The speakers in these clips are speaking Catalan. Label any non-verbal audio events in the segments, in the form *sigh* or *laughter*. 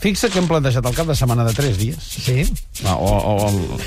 Fixa que hem plantejat el cap de setmana de 3 dies. Sí. Ah, o, o, o,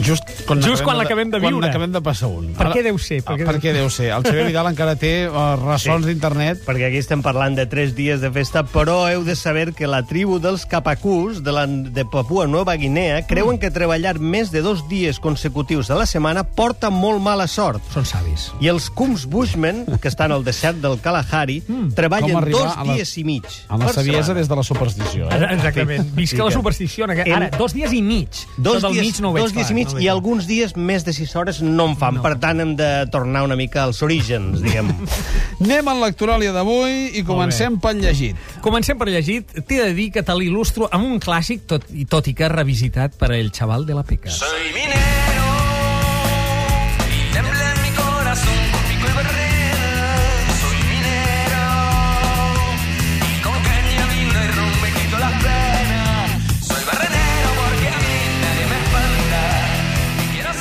just quan Just quan l'acabem de viure. Quan acabem de passar un. Per què deu ser? Per, Per què per deu- què deu ser? El Xavier Vidal encara té uh, ressons Sí. d'internet. Perquè aquí estem parlant de tres dies de festa, però heu de saber que la tribu dels Capacús de, la, de Papua Nova Guinea creuen que treballar més de dos dies consecutius a la setmana porta molt mala sort. Són savis. I els Kums Bushmen, que estan al desert del Kalahari, com treballen dos a la- dies i mig. Amb la per saviesa setmana. des de la superstició. Eh? Exactament. Visca la que- superstició. Ara, dos dies i mig. Dos dies, mig no dos dies i mig no ho i alguns dies més de 6 hores no en fan. No. No. Per tant, hem de tornar una mica als orígens, diguem. *laughs* Anem en l'actuàlia d'avui i comencem pel llegit. Comencem per llegit. T'he de dir que te l'il·lustro amb un clàssic, tot, i tot i que revisitat per el xaval de la Peca. Soy minero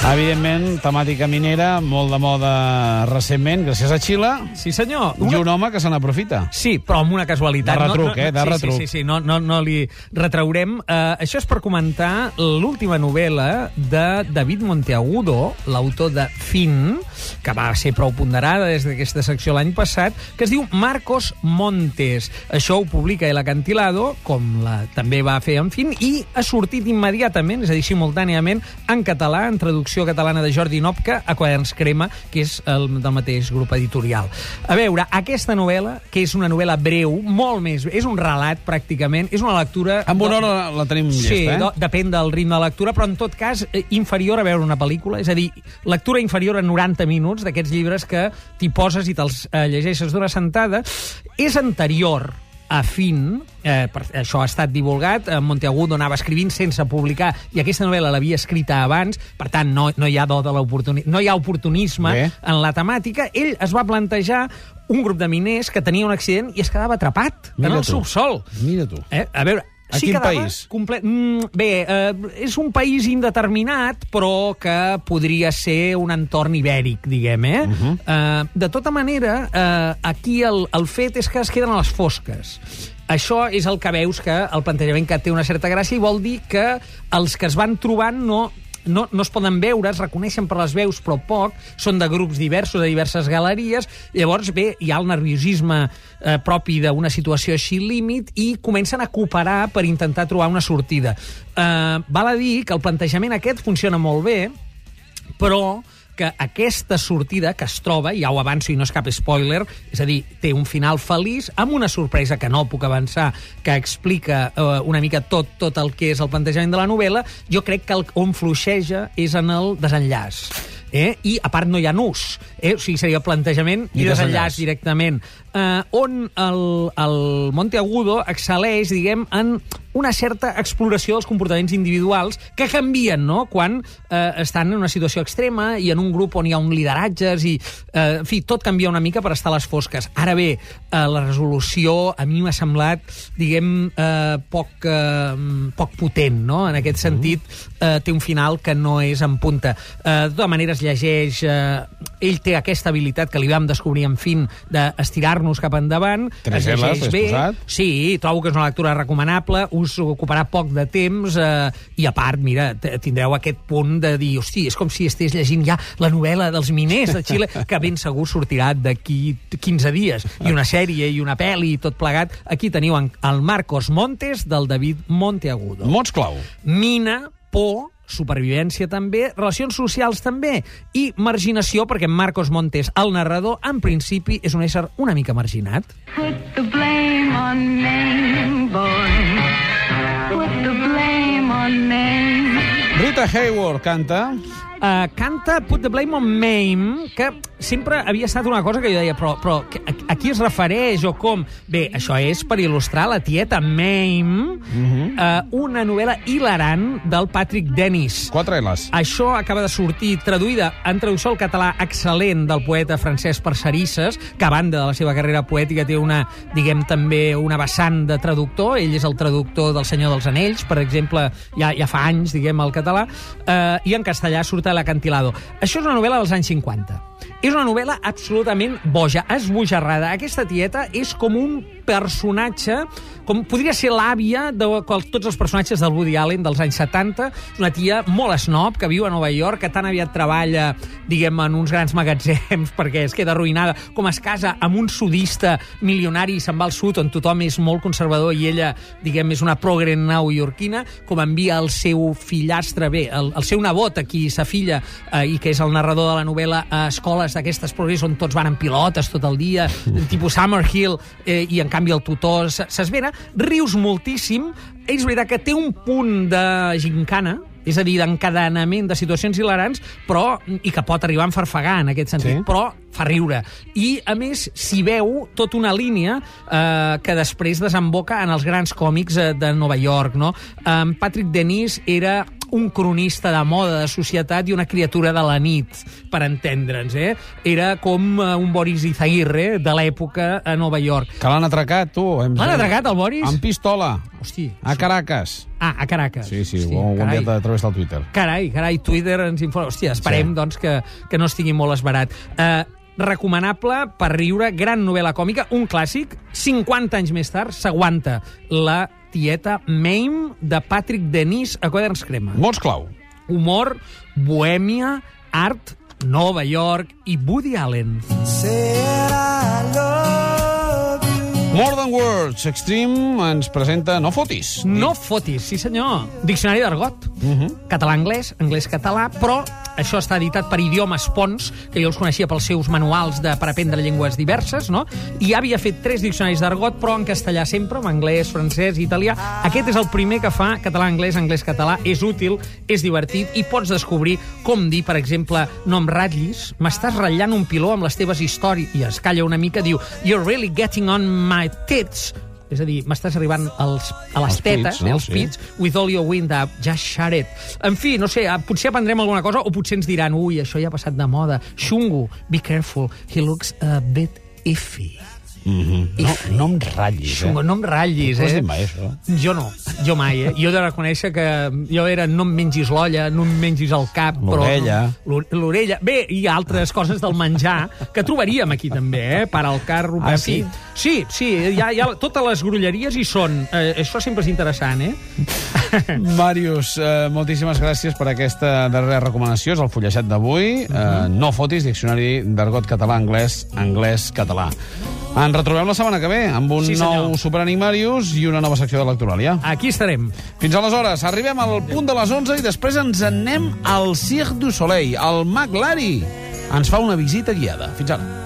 Evidentment, temàtica minera, molt de moda recentment, gràcies a Xile, Sí, senyor. i un home que se n'aprofita. Sí, però amb una casualitat. De retruc, eh, de sí, retruc. Sí, sí, sí, no, no, no li retraurem. Uh, això és per comentar l'última novel·la de David Monteagudo, l'autor de Fin, que va ser prou ponderada des d'aquesta secció l'any passat, que es diu Marcos Montes. Això ho publica El Acantilado, com la, també va fer en Fin, i ha sortit immediatament, és a dir, simultàniament, en català, en traducció catalana de Jordi Nopka, a Quaderns Crema, que és el, del mateix grup editorial. A veure, aquesta novel·la, que és una novel·la breu, molt més... És un relat, pràcticament, és una lectura... Amb una hora la tenim Sí, llesta, eh? do- depèn del ritme de lectura, però en tot cas eh, inferior a veure una pel·lícula, és a dir, lectura inferior a 90 minuts d'aquests llibres que t'hi poses i te'ls eh, llegeixes d'una sentada. És anterior a Fin, eh, per, això ha estat divulgat, eh, Monteagudo anava escrivint sense publicar, i aquesta novel·la l'havia escrita abans, per tant, no, no hi ha do de l'oportunisme, no hi ha oportunisme Bé. en la temàtica. Ell es va plantejar un grup de miners que tenia un accident i es quedava atrapat Mira en el tu. subsol. Mira tu. Eh? A veure, A sí quin quedava país? Comple... Mm, bé, eh, és un país indeterminat, però que podria ser un entorn ibèric, diguem, eh? Uh -huh. eh de tota manera, eh, aquí el, el fet és que es queden a les fosques. Això és el que veus que el plantejament que té una certa gràcia i vol dir que els que es van trobant no no, no es poden veure, es reconeixen per les veus, però poc, són de grups diversos, de diverses galeries, llavors, bé, hi ha el nerviosisme eh, propi d'una situació així límit i comencen a cooperar per intentar trobar una sortida. Eh, val a dir que el plantejament aquest funciona molt bé, però que aquesta sortida que es troba, ja ho avanço i no és cap spoiler, és a dir, té un final feliç, amb una sorpresa que no puc avançar, que explica eh, una mica tot tot el que és el plantejament de la novel·la, jo crec que el, on fluixeja és en el desenllaç. Eh? I, a part, no hi ha nus. Eh? O sigui, seria plantejament i, I desenllaç. desenllaç directament. Eh, on el, el Monteagudo excel·leix, diguem, en una certa exploració dels comportaments individuals que canvien, no?, quan eh, estan en una situació extrema i en un grup on hi ha un lideratges i, eh, en fi, tot canvia una mica per estar a les fosques. Ara bé, eh, la resolució a mi m'ha semblat, diguem, eh, poc, eh, poc potent, no?, en aquest sentit, eh, té un final que no és en punta. Eh, de tota manera, es llegeix... Eh, ell té aquesta habilitat que li vam descobrir, en fin, d'estirar-nos cap endavant. Tres es Ls, llegeix bé. posat? Sí, trobo que és una lectura recomanable, us ocuparà poc de temps eh, i, a part, mira, tindreu aquest punt de dir, hosti, és com si estigués llegint ja la novel·la dels miners de Xile, *laughs* que ben segur sortirà d'aquí 15 dies, i una sèrie i una pel·li i tot plegat. Aquí teniu en- el Marcos Montes del David Monteagudo. Mots clau. Mina, por, supervivència també, relacions socials també, i marginació, perquè Marcos Montes, el narrador, en principi és un ésser una mica marginat. Put the blame on Maine, boy. Put the blame on Maine. Rita Hayworth canta... Uh, canta Put the Blame on Mame, que sempre havia estat una cosa que jo deia, però, però a, a qui es refereix o com? Bé, això és per il·lustrar la tieta Mame, uh, una novel·la hilarant del Patrick Dennis. Quatre L's. Això acaba de sortir traduïda en traducció al català excel·lent del poeta Francesc Parcerisses, que a banda de la seva carrera poètica té una, diguem, també una vessant de traductor. Ell és el traductor del Senyor dels Anells, per exemple, ja, ja fa anys, diguem, al català, eh, i en castellà surt a l'Acantilado. Això és una novel·la dels anys 50. És una novel·la absolutament boja, esbojarrada. Aquesta tieta és com un personatge, com podria ser l'àvia de tots els personatges del Woody Allen dels anys 70. És una tia molt snob que viu a Nova York, que tan aviat treballa, diguem, en uns grans magatzems *laughs* perquè es queda arruïnada, com es casa amb un sudista milionari i se'n va al sud, on tothom és molt conservador i ella, diguem, és una progre neoyorquina, com envia el seu fillastre, bé, el, el seu nebot, aquí sa filla, eh, i que és el narrador de la novel·la, a escoles d'aquestes progres on tots van en pilotes tot el dia, tipus Summerhill, eh, i en canvi el tutor s'esvera, rius moltíssim, és veritat que té un punt de gincana, és a dir, d'encadenament de situacions hilarants, però, i que pot arribar a enfarfegar en aquest sentit, Sí. però fa riure. I, a més, s'hi veu tota una línia eh, que després desemboca en els grans còmics eh, de Nova York. No? Eh, Patrick Denis era un cronista de moda, de societat i una criatura de la nit, per entendre'ns. Eh? Era com eh, un Boris Izaguirre de l'època a Nova York. Que l'han atracat, tu. Hem... L'han atracat, el Boris? Amb pistola. Hosti. A Caracas. Ah, a Caracas. Sí, sí, Hosti, ho, ho enviat a través del Twitter. Carai, carai, Twitter ens informa... Hòstia, esperem, Sí. doncs, que, que no estigui molt esbarat. Uh, recomanable per riure, gran novel·la còmica, un clàssic, 50 anys més tard, s'aguanta la tieta Mame de Patrick Denis a Quaderns Crema. Mots clau. Humor, bohèmia, art, Nova York i Woody Allen. More Than Words. Extreme ens presenta No fotis. No fotis, sí senyor. Diccionari d'argot. Uh -huh. Català-anglès, anglès-català, però això està editat per Idiomes Pons, que jo els coneixia pels seus manuals de, per aprendre llengües diverses, no? I havia fet tres diccionaris d'argot, però en castellà sempre, en anglès, francès i italià. Aquest és el primer que fa català-anglès, anglès-català. És útil, és divertit i pots descobrir com dir, per exemple, no em ratllis, m'estàs ratllant un piló amb les teves històries. I es calla una mica, diu, you're really getting on my tits. És a dir, m'estàs arribant als, a les Als pits, tetes, no? eh, als Sí. pits, with all your wind up, just shut it. En fi, no sé, eh, potser aprendrem alguna cosa o potser ens diran, ui, això ja ha passat de moda. Xungo, be careful, he looks a bit iffy. No, no em ratllis, eh? no em ratllis, eh? mai, això? Jo no, jo mai, eh? Jo he de reconèixer que jo era no em mengis l'olla, no em mengis el cap, però... L'orella. No, l'orella. Bé, hi ha altres coses del menjar que trobaríem aquí també, eh? Per al carro, Ah, sí? Sí, sí, hi ha, hi ha, totes les grolleries hi són. Eh, això sempre és interessant, eh? *laughs* Màrius, eh, moltíssimes gràcies per aquesta darrera recomanació. És el fullejat d'avui. Eh, no fotis, diccionari d'argot català-anglès, anglès-català. Ens retrobem la setmana que ve amb un Sí, senyor. nou Superenigmarius i una nova secció de lectoràlia. Aquí estarem. Fins aleshores, arribem al punt de les 11 i després ens en anem al Cirque du Soleil. El Mag Lari ens fa una visita guiada. Fins ara.